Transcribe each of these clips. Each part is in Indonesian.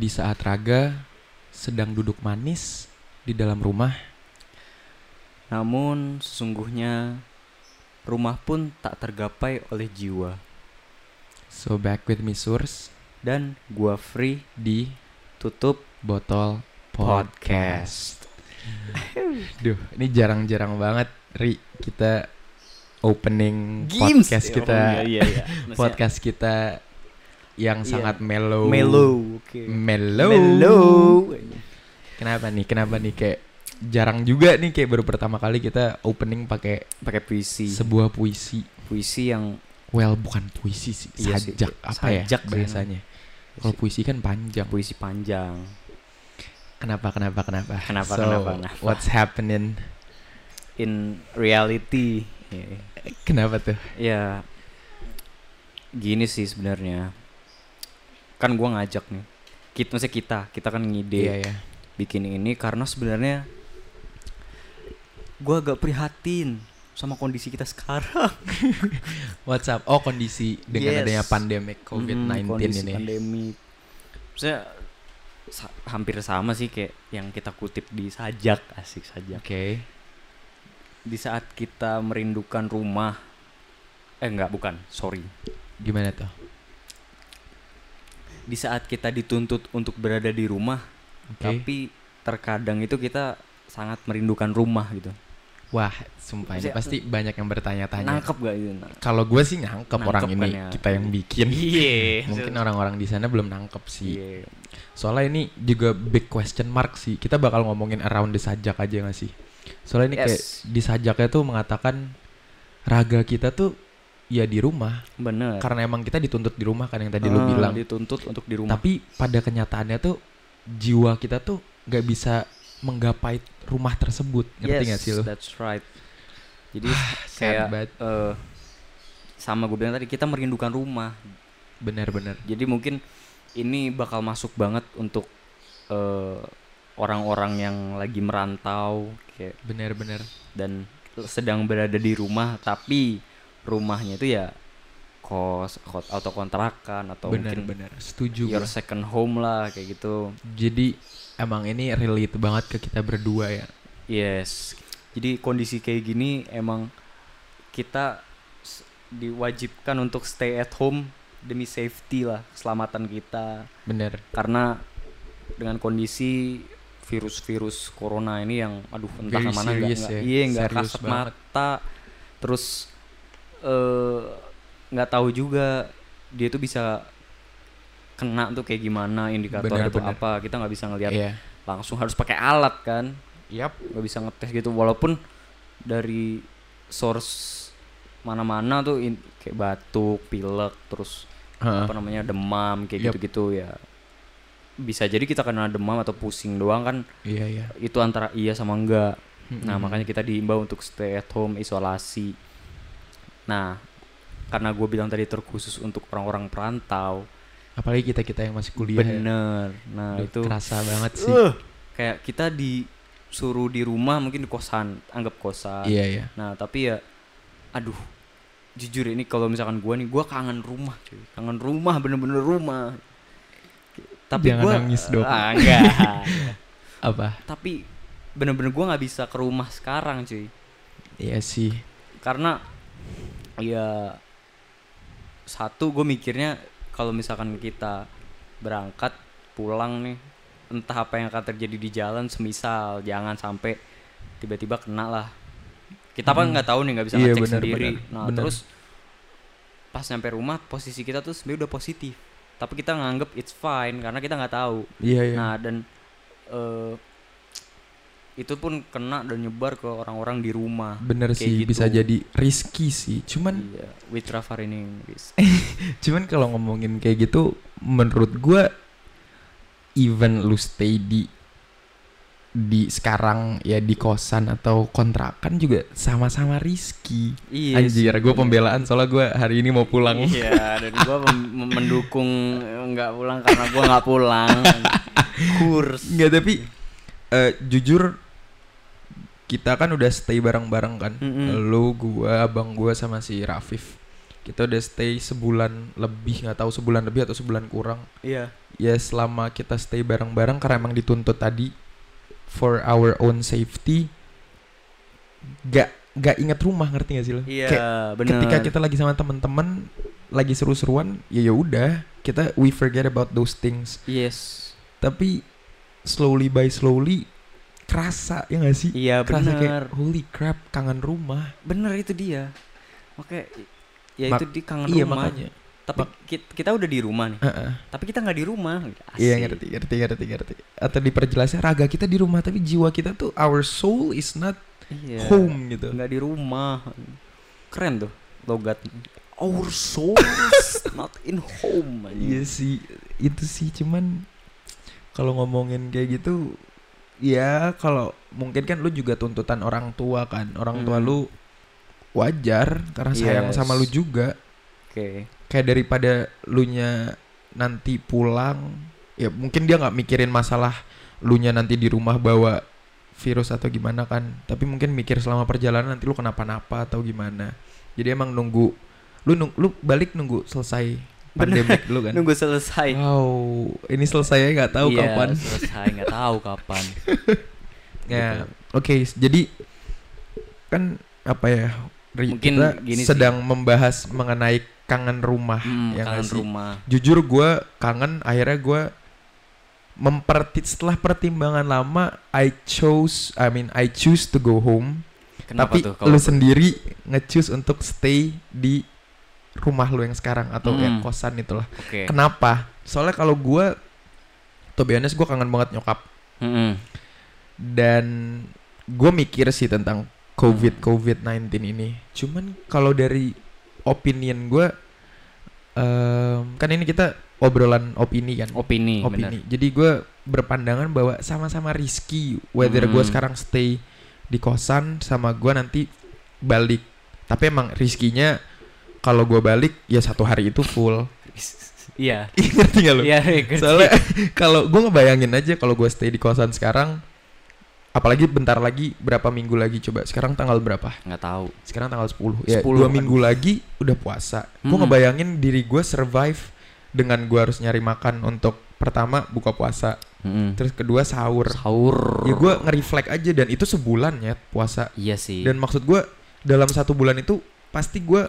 Di saat raga sedang duduk manis di dalam rumah, Namun sesungguhnya rumah pun tak tergapai oleh jiwa. so back with me Surs Dan gua free di tutup botol podcast. Duh, ini jarang-jarang banget Ri kita opening podcast kita Oh, iya, iya. Maksudnya podcast kita yang Iya. sangat mellow. mellow. Oke. Mellow. Mellow. Kenapa nih? Kenapa nih kayak jarang juga nih kayak baru pertama kali kita opening pakai Pakai puisi. sebuah puisi. puisi yang Well, bukan puisi sih, Iya sih, sajak apa ya sajak sih. bahasanya. Kalau puisi kan panjang. puisi panjang. Kenapa? Kenapa? Kenapa? Kenapa, So, kenapa, kenapa? What's happening? In reality. Ya, Kenapa tuh? ya gini sih sebenarnya. Kan gua ngajak nih. Kita maksudnya kita, kita kan ngide Iya ya. bikin ini karena sebenarnya gua agak prihatin sama kondisi kita sekarang. What's up? Oh kondisi dengan Yes. adanya pandemic COVID-19 Mm, kondisi ini. pandemi. Maksudnya sa- hampir sama sih kayak yang kita kutip di sajak asik sajak. Oke. Di saat kita merindukan rumah, eh enggak bukan, sorry. Gimana tuh? Di saat kita dituntut untuk berada di rumah, Oke. tapi terkadang itu kita sangat merindukan rumah gitu. Wah, sumpah ini pasti banyak yang bertanya-tanya. Nangkep gak itu? Kalau gue sih nangkep orang Nangkep ini kan ya. kita yang bikin. Iya. Mungkin orang-orang di sana belum nangkep sih. Iya. Soalnya ini juga big question mark sih. Kita bakal ngomongin around the sajak aja gak sih? Soalnya ini kayak Yes. di sajaknya tuh mengatakan raga kita tuh ya di rumah. Bener. Karena emang kita dituntut di rumah kan yang tadi lu Ah, bilang. dituntut untuk di rumah. Tapi pada kenyataannya tuh jiwa kita tuh gak bisa menggapai rumah tersebut. Ngerti yes, gak sih lu? that's right. Jadi Sad kayak eh, sama gue bilang tadi kita merindukan rumah. Bener-bener. Jadi mungkin ini bakal masuk banget untuk eh, orang-orang yang lagi merantau kayak Bener-bener. dan sedang berada di rumah tapi rumahnya itu ya kos atau kontrakan atau mungkin Bener-bener. Setuju your gua. second home lah kayak gitu. Jadi emang ini relate banget ke kita berdua ya. Yes. Jadi kondisi kayak gini emang kita diwajibkan untuk stay at home demi safety lah, keselamatan kita. Bener. Karena dengan kondisi virus-virus corona ini yang aduh entah Very ke mana nggak ya. iya nggak Serius kasat banget. mata terus eh nggak tahu juga dia tuh bisa kena tuh kayak gimana indikatornya Bener, tuh bener. apa kita nggak bisa ngelihat Iya. langsung harus pakai alat kan Yap. nggak bisa ngetes gitu walaupun dari source mana-mana tuh in- kayak batuk, pilek, terus Heeh. apa namanya demam kayak Yup. gitu-gitu ya bisa jadi kita kena demam atau pusing doang kan Iya iya. itu antara iya sama enggak nah Mm-mm. makanya kita diimbau untuk stay at home isolasi nah karena gue bilang tadi terkhusus untuk orang-orang perantau apalagi kita kita yang masih kuliah. ya. bener nah Aduh, itu kerasa banget sih. uh, kayak kita disuruh di rumah mungkin di kosan anggap kosan Iya iya. Nah tapi ya, aduh, jujur ini kalau misalkan gua nih, gua kangen rumah, cuy. Kangen rumah, bener-bener rumah. Tapi Jangan gua nangis dong. Ah, enggak. Apa? tapi bener-bener gua nggak bisa ke rumah sekarang, cuy. Iya sih. Karena ya satu gue mikirnya kalau misalkan kita berangkat pulang nih, entah apa yang akan terjadi di jalan, semisal jangan sampai tiba-tiba kena lah. Kita kan Hmm. nggak tahu nih nggak bisa Iya, ngecek benar, sendiri. benar, Nah benar. terus pas nyampe rumah posisi kita tuh sebenarnya udah positif, tapi kita nganggep it's fine karena kita nggak tahu. Iya iya. Nah dan eh, itu pun kena dan nyebar ke orang-orang di rumah. Bener kayak sih gitu. bisa jadi risky sih. Cuman Iya, with Rafa ini guys. cuman kalau ngomongin kayak gitu menurut gua even lu stay di di sekarang ya di kosan atau kontrakan juga sama-sama risky. Iya. Anjir, gue pembelaan soalnya gue hari ini mau pulang. Iya, dan mem- mendukung nggak pulang karena gua nggak pulang. Kurs. Nggak tapi eh, jujur kita kan udah stay bareng-bareng kan. Mm-mm. Lu, gua, abang gua sama si Rafif. kita udah stay sebulan lebih nggak tahu sebulan lebih atau sebulan kurang Iya. ya selama kita stay bareng-bareng karena emang dituntut tadi for our own safety gak gak inget rumah ngerti gak sih lo Iya, Kayak benar. ketika kita lagi sama temen-temen lagi seru-seruan ya ya udah kita we forget about those things Yes. tapi slowly by slowly kerasa ya gak sih Iya, kerasa benar. kayak holy crap kangen rumah Bener itu dia. Oke, ya Mak- itu di kangen iya rumah. makanya Tapi kita, kita udah di rumah nih. Heeh. Tapi kita nggak di rumah. Iya Asik. ngerti ngerti ngerti ngerti atau diperjelasnya raga kita di rumah tapi jiwa kita tuh our soul is not Iya. home gitu Nggak di rumah. Keren tuh logat. Our souls not in home. Iya sih, itu sih cuman kalau ngomongin kayak gitu ya kalau mungkin kan lu juga tuntutan orang tua kan. Orang tua Hmm. lu wajar karena sayang Yes. sama lu juga. Oke. Kayak daripada lu nya nanti pulang ya mungkin dia nggak mikirin masalah lu nya nanti di rumah bawa virus atau gimana kan. Tapi mungkin mikir selama perjalanan nanti lu kenapa-napa atau gimana. Jadi emang nunggu lu nung- lu balik nunggu selesai Bener. pandemik dulu kan. Nunggu selesai. Wow, ini selesai nggak tahu Iya, kapan. Selesai nggak tahu kapan. Ya, oke. jadi kan apa ya? Mungkin kita gini sih. sedang membahas mengenai kangen rumah. Hmm, ya nggak kangen sih? rumah. Jujur gue kangen. Akhirnya gue memperti setelah pertimbangan lama, I chose, I mean I choose to go home. Kenapa tapi tuh lu sendiri nge-choose untuk stay di rumah lu yang sekarang atau Hmm. yang kosan itulah. Oke. Kenapa? Soalnya kalau gue, to be honest, gue kangen banget nyokap. Mm-mm. dan gue mikir sih tentang covid covid 19 ini cuman kalau dari opinion gue em, kan ini kita obrolan opini kan Opini, opini jadi gue berpandangan bahwa sama-sama risky whether gue Hmm. sekarang stay di kosan sama gue nanti balik tapi emang riskinya kalau gue balik ya satu hari itu full Iya. ngerti gak lo Iya, ngerti. Soalnya kalau gue ngebayangin aja kalau gue stay di kosan sekarang, apalagi bentar lagi berapa minggu lagi coba. Sekarang tanggal berapa? nggak tahu. Sekarang tanggal 10. Ya, 10, dua aduh. minggu lagi udah puasa. Gue Hmm. ngebayangin diri gue survive dengan gue harus nyari makan untuk pertama buka puasa, Mm-mm. terus kedua sahur. Sahur. Ya gue nge-reflect aja dan itu sebulan ya puasa. Iya sih. Dan maksud gue dalam satu bulan itu pasti gue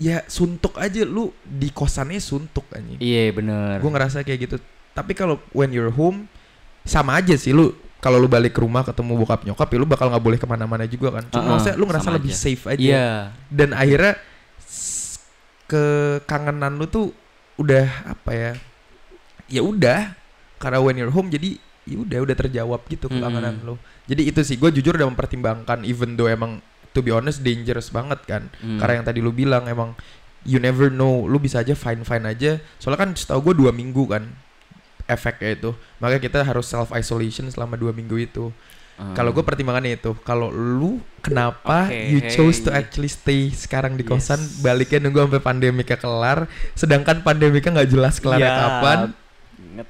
ya suntuk aja. Lu di kosannya suntuk anjing. Iya bener. gue ngerasa kayak gitu. Tapi kalau when you're home sama aja sih lu. Kalau lu balik ke rumah ketemu bokap nyokap ya lu bakal nggak boleh ke mana-mana juga kan. Cuma Uh-uh, maksudnya lu ngerasa lebih aja. safe aja. Iya. dan akhirnya kekangenan lu tuh udah apa ya? Ya udah. Karena when you're home jadi ya udah udah terjawab gitu kekangenan lu. Jadi itu sih gue jujur udah mempertimbangkan even though emang to be honest dangerous banget kan. Hmm. karena yang tadi lu bilang emang you never know lu bisa aja fine fine aja. Soalnya kan setahu gue dua minggu kan efeknya itu. Makanya kita harus self isolation selama dua minggu itu. Hmm. kalau gue pertimbangannya itu kalau lu kenapa Oke, you chose to actually stay sekarang di Yes. kosan baliknya nunggu sampai pandemiknya kelar sedangkan pandemiknya nggak jelas kelarnya Ya, kapan?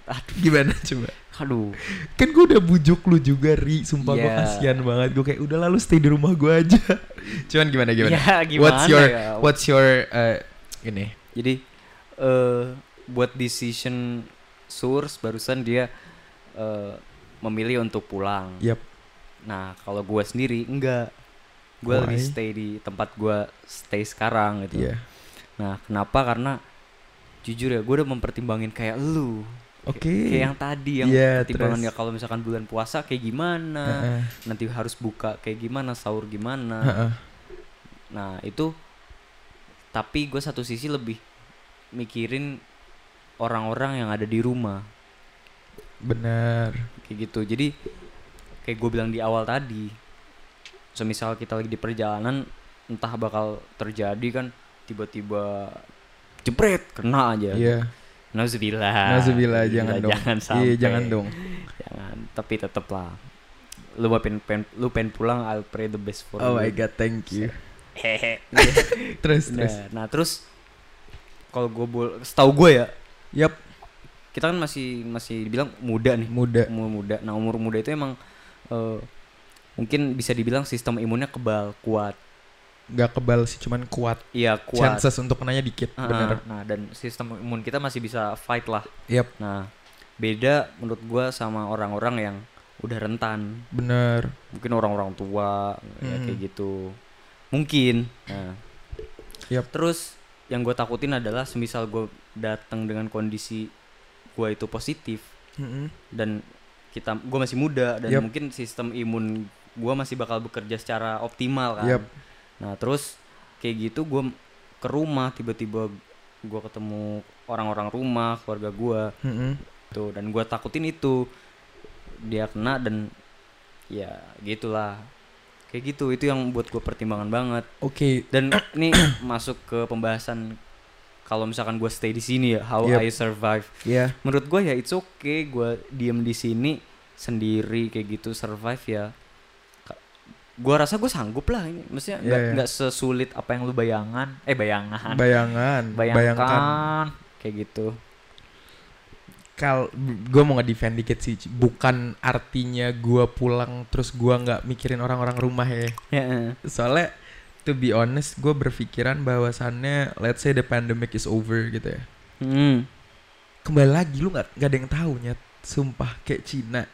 aduh, gimana coba aduh. kan gue udah bujuk lu juga ri sumpah gue Iya. kasihan banget gue kayak udah lalu stay di rumah gue aja cuman gimana gimana Ya gimana what's your ya? what's your uh, ini Jadi eh buat decision source barusan dia eh, memilih untuk pulang. Yap. Nah kalau gue sendiri enggak. Gue lebih stay di tempat gue stay sekarang gitu. Iya. Nah kenapa? Karena jujur ya gue udah mempertimbangin kayak lu. Oke. Kayak yang tadi yang pertimbangan terus? ya kalau misalkan bulan puasa kayak gimana, Heeh, nanti harus buka kayak gimana, sahur gimana. heeh. Nah itu tapi gue satu sisi lebih mikirin orang-orang yang ada di rumah Benar. kayak gitu. Jadi kayak gue bilang di awal tadi, semisal kita lagi di perjalanan entah bakal terjadi kan tiba-tiba jebret kena aja. Iya. Nauzubillah. Nauzubillah, jangan dong. Jangan sampai. Iya, jangan dong. Jangan. Tapi tetep lah. Lu mau pen, pen, lu pengen pulang, I'll pray the best for Oh you. my god, thank you. Hehe. Terus Nah, terus. nah terus kalau gue bol, setahu gue ya, Yap, kita kan masih masih dibilang muda nih, muda. umur muda. Nah umur muda itu emang eh, mungkin bisa dibilang sistem imunnya kebal, kuat. Nggak kebal sih cuman kuat. iya kuat Chances untuk kenanya dikit, Ah, bener. nah dan sistem imun kita masih bisa fight lah Yap, nah beda menurut gua sama orang-orang yang udah rentan bener. mungkin orang-orang tua ya Hmm. kayak gitu mungkin nah Yap. terus yang gue takutin adalah semisal gue datang dengan kondisi gue itu positif Mm-mm. dan kita gue masih muda dan Yap. mungkin sistem imun gue masih bakal bekerja secara optimal kan Yap. Nah terus kayak gitu gue ke rumah tiba-tiba gue ketemu orang-orang rumah keluarga gue Mm-mm. tuh dan gue takutin itu. Dia kena dan ya gitulah. Kayak gitu itu yang buat gue pertimbangan banget. Oke, dan ini masuk ke pembahasan kalau misalkan gue stay di sini ya how Yep. I survive. Ya. menurut gue ya it's okay gue diem di sini sendiri kayak gitu survive ya gue rasa gue sanggup lah ini maksudnya Iya, nggak iya. nggak sesulit apa yang lu bayangan eh bayangan Bayangan, bayangkan bayangkan. kayak gitu Kal, gue mau nge-defend dikit sih. Bukan artinya gue pulang terus gue nggak mikirin orang-orang rumah ya. ya Soalnya, to be honest, gue berpikiran bahwasannya, let's say the pandemic is over gitu ya. hmm. Kembali lagi, lu nggak nggak ada yang tahu nyet. Sumpah, kayak Cina.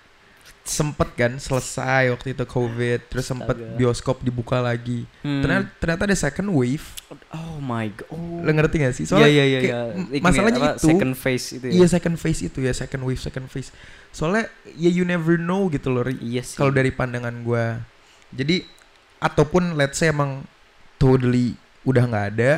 Sempet kan selesai waktu itu COVID, terus sempet Astaga. bioskop dibuka lagi. Hmm. Ternyata, ternyata ada second wave. oh my god oh. Lo ngerti gak sih? Iya Soalnya iya iya kayak iya. m- Ini masalahnya apa, itu. second phase itu ya. Iya second phase itu ya second wave second phase. Soalnya ya you never know gitu loh. Ri. Iya. Kalau dari pandangan gua. Jadi ataupun let's say emang totally udah nggak ada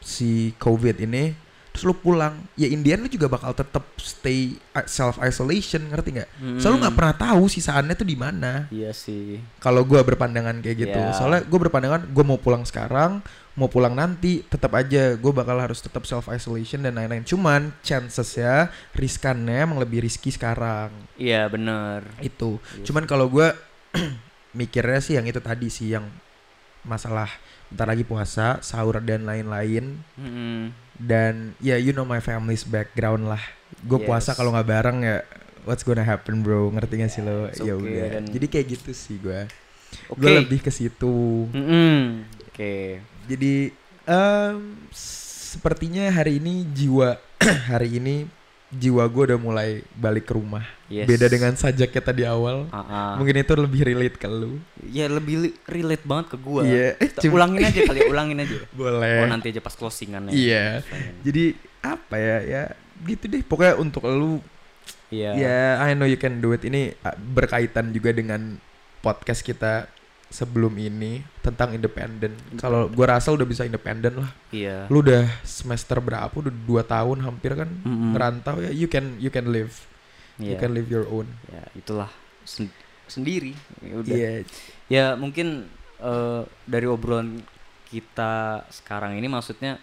si COVID ini, terus lu pulang, ya Indian lu juga bakal tetap stay self isolation, ngerti nggak? Hmm. Soalnya lu nggak pernah tahu sisaannya tuh di mana. Iya sih. Kalau gua berpandangan kayak gitu, Iya. soalnya gua berpandangan gua mau pulang sekarang, mau pulang nanti, tetap aja gua bakal harus tetap self isolation dan lain-lain. Cuman chances ya riskannya emang lebih risky sekarang Iya bener. itu. Iya Cuman kalau gua mikirnya sih yang itu tadi sih yang masalah bentar lagi puasa, sahur dan lain-lain Mm-mm. Dan ya you know my family's background lah. Gue puasa Yes. kalau nggak bareng ya what's gonna happen bro ngerti gak sih lo ya okay, udah dan- jadi kayak gitu sih gue Oke. gue lebih ke situ Mm-mm. Oke. jadi em, sepertinya hari ini jiwa hari ini jiwa gue udah mulai balik ke rumah Yes. beda dengan sajaknya tadi awal Ah, ah. mungkin itu lebih relate ke lu Ya lebih relate banget ke gua. Iya, Kita cuma- ulangin aja kali ya, ulangin aja. boleh Oh nanti aja pas closingan ya. Iya. jadi apa ya ya gitu deh pokoknya untuk lu Iya. ya I know you can do it ini uh, berkaitan juga dengan podcast kita sebelum ini tentang independen kalau gua rasa udah bisa independen lah Iya. lu udah semester berapa udah dua tahun hampir kan Mm-mm. ngerantau ya you can you can live you Iya. can live your own Ya itulah Sen- sendiri. Ya udah. iya Ya mungkin eh, dari obrolan kita sekarang ini maksudnya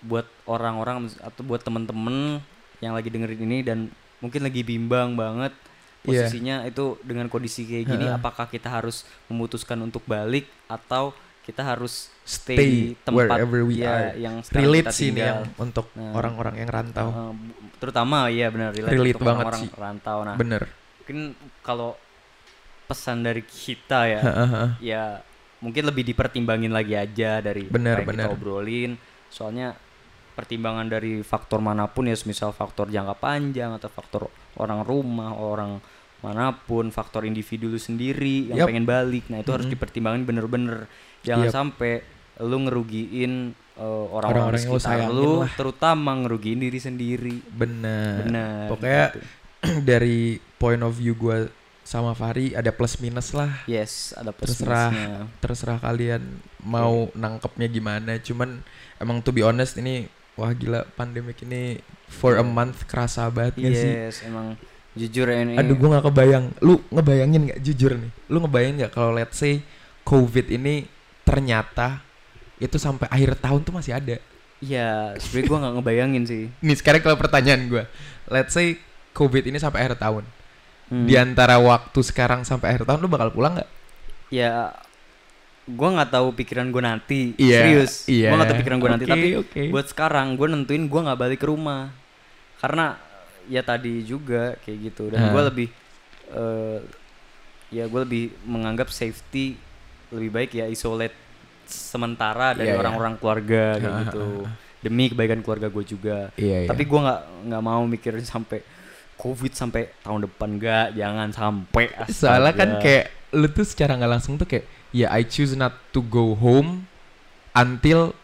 buat orang-orang atau buat temen-temen yang lagi dengerin ini dan mungkin lagi bimbang banget Posisinya itu dengan kondisi kayak gini Ha-ha. apakah kita harus memutuskan untuk balik atau kita harus stay, Stay di tempat wherever we ya, are. yang relate kita sih ini yang untuk Nah. orang-orang yang rantau bu- terutama iya benar relate, Relate untuk banget orang-orang sih. rantau nah bener mungkin kalau pesan dari kita ya ya mungkin lebih dipertimbangin lagi aja dari Bener, apa yang kita bener. obrolin soalnya pertimbangan dari faktor mana pun ya misal faktor jangka panjang atau faktor orang rumah orang mana pun faktor individu lu sendiri yang Yup. pengen balik nah itu harus Mm-mm. dipertimbangin bener-bener jangan Yup. sampai lu ngerugiin eh, Orang-orang lu sekitar sayangin lu lah. terutama ngerugiin diri sendiri bener benar pokoknya gitu. dari point of view gue sama Fari ada plus minus lah yes ada plus Terserah. minusnya. terserah kalian mau nangkepnya gimana cuman emang to be honest ini wah gila pandemik ini for a Iya. month kerasa banget gak sih? Yes emang jujur ya ini. Aduh gue nggak kebayang. Lu ngebayangin nggak? Jujur nih lu ngebayangin nggak kalau let's say covid ini ternyata itu sampai akhir tahun tuh masih ada? Ya sebenarnya gue nggak ngebayangin sih. Nih sekarang kalau pertanyaan gue let's say covid ini sampai akhir tahun. Hmm. di antara waktu sekarang sampai akhir tahun lu bakal pulang nggak? Ya gue nggak tahu pikiran gue nanti. Iya, serius. Iya. gue nggak tahu pikiran gue nanti. Oke, tapi oke. buat sekarang gue nentuin gue nggak balik ke rumah. Karena ya tadi juga kayak gitu. Dan Hah. gue lebih eh, ya gue lebih menganggap safety lebih baik ya isolate sementara dari Iya, iya. orang-orang keluarga kayak gitu. demi kebaikan keluarga gue juga. Iya, iya. tapi gue nggak nggak mau mikirin sampai covid sampai tahun depan nggak. Jangan sampai. Soalnya kan kayak lu tuh secara nggak langsung tuh kayak ya I choose not to go home until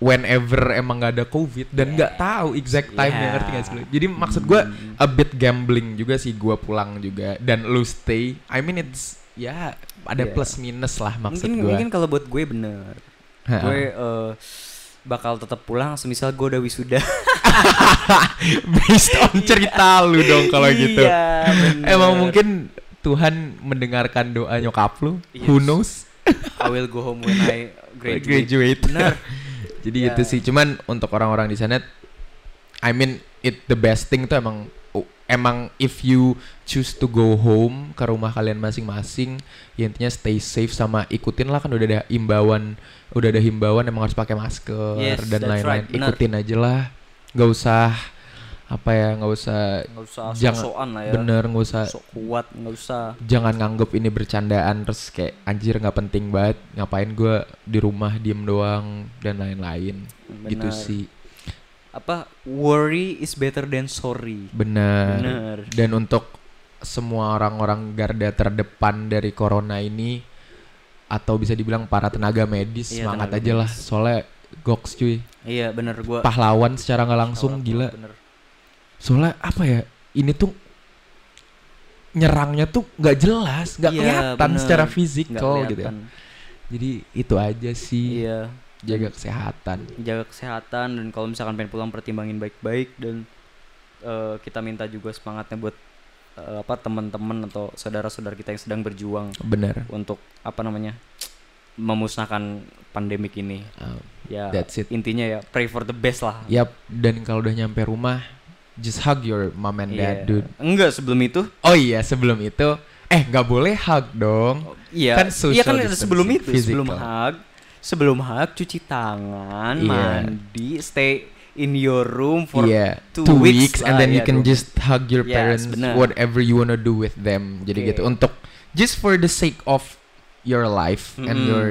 whenever emang gak ada covid dan nggak tahu exact time Yeah. ngerti gak sih jadi maksud gua Hmm. a bit gambling juga sih gua pulang juga dan lu stay I mean it's ya ada Yeah. plus minus lah maksud mungkin gua mungkin kalau buat gue bener gue eh, bakal tetap pulang semisal gue udah wisuda based on cerita lu dong kalau gitu Iya, bener. emang mungkin Tuhan mendengarkan doa nyokap lu who Yes. knows I will go home when I graduate, graduate. bener Jadi Ya. itu sih cuman untuk orang-orang di sana I mean it the best thing tuh emang oh, emang if you choose to go home ke rumah kalian masing-masing ya intinya stay safe sama ikutin lah kan udah ada himbauan udah ada himbauan emang harus pakai masker Yes, dan lain-lain right, benar. ikutin aja lah nggak usah apa ya nggak usah nggak usah Jangan- lah ya. bener nggak usah sok kuat nggak usah. jangan nganggep ini bercandaan terus kayak anjir nggak penting banget ngapain gua di rumah diem doang dan lain-lain. Gitu sih. Apa worry is better than sorry. Benar. Benar. Dan untuk semua orang-orang garda terdepan dari corona ini atau bisa dibilang para tenaga medis Iya, semangat tenaga aja lah. medis. soalnya goks cuy. Iya bener gue pahlawan secara nggak langsung gila soalnya apa ya ini tuh nyerangnya tuh nggak jelas nggak Iya, kelihatan bener. secara fisikal gitu ya. jadi itu aja sih. Iya. Jaga kesehatan. Jaga kesehatan dan kalau misalkan pengen pulang pertimbangin baik-baik dan eh, kita minta juga semangatnya buat eh, apa teman-teman atau saudara-saudara kita yang sedang berjuang bener. untuk apa namanya memusnahkan pandemik ini. Uh, ya That's it. intinya ya pray for the best lah. Yap dan kalau udah nyampe rumah just hug your mom and dad Iya. dude enggak sebelum itu Oh iya sebelum itu eh nggak boleh hug dong. iya Kan iya kan social sebelum itu sebelum physical. hug sebelum hug cuci tangan Iya. mandi stay in your room for Iya, two two weeks weeks, and then you ya, can dua- just hug your Yes, parents bener. whatever you wanna do with them. Jadi Oke. gitu untuk just for the sake of your life and Mm-mm. your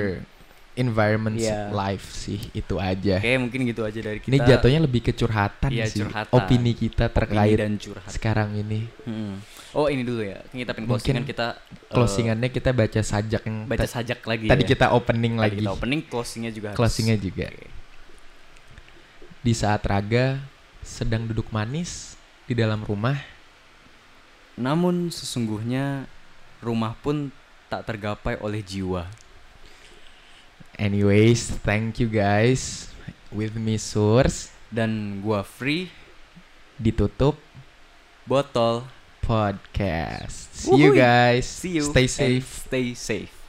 environment's Iya. life sih itu aja. Oke mungkin gitu aja dari kita Ini jatuhnya lebih ke curhatan Iya, sih. curhatan. Opini kita Opini terkait dan curhat sekarang ini. Mm. Oh ini dulu ya, kita pin Mungkin closingan kita eh, Closingannya kita baca sajak yang baca sajak lagi. tadi ya. kita opening Tadi lagi. kita opening, closingnya juga. harus. Closingnya juga. Oke. Di saat raga sedang duduk manis di dalam rumah Namun sesungguhnya rumah pun tak tergapai oleh jiwa. Anyways, thank you guys. With me Source Dan gua free ditutup botol. podcast. See you guys. See you. Stay and safe. Stay safe.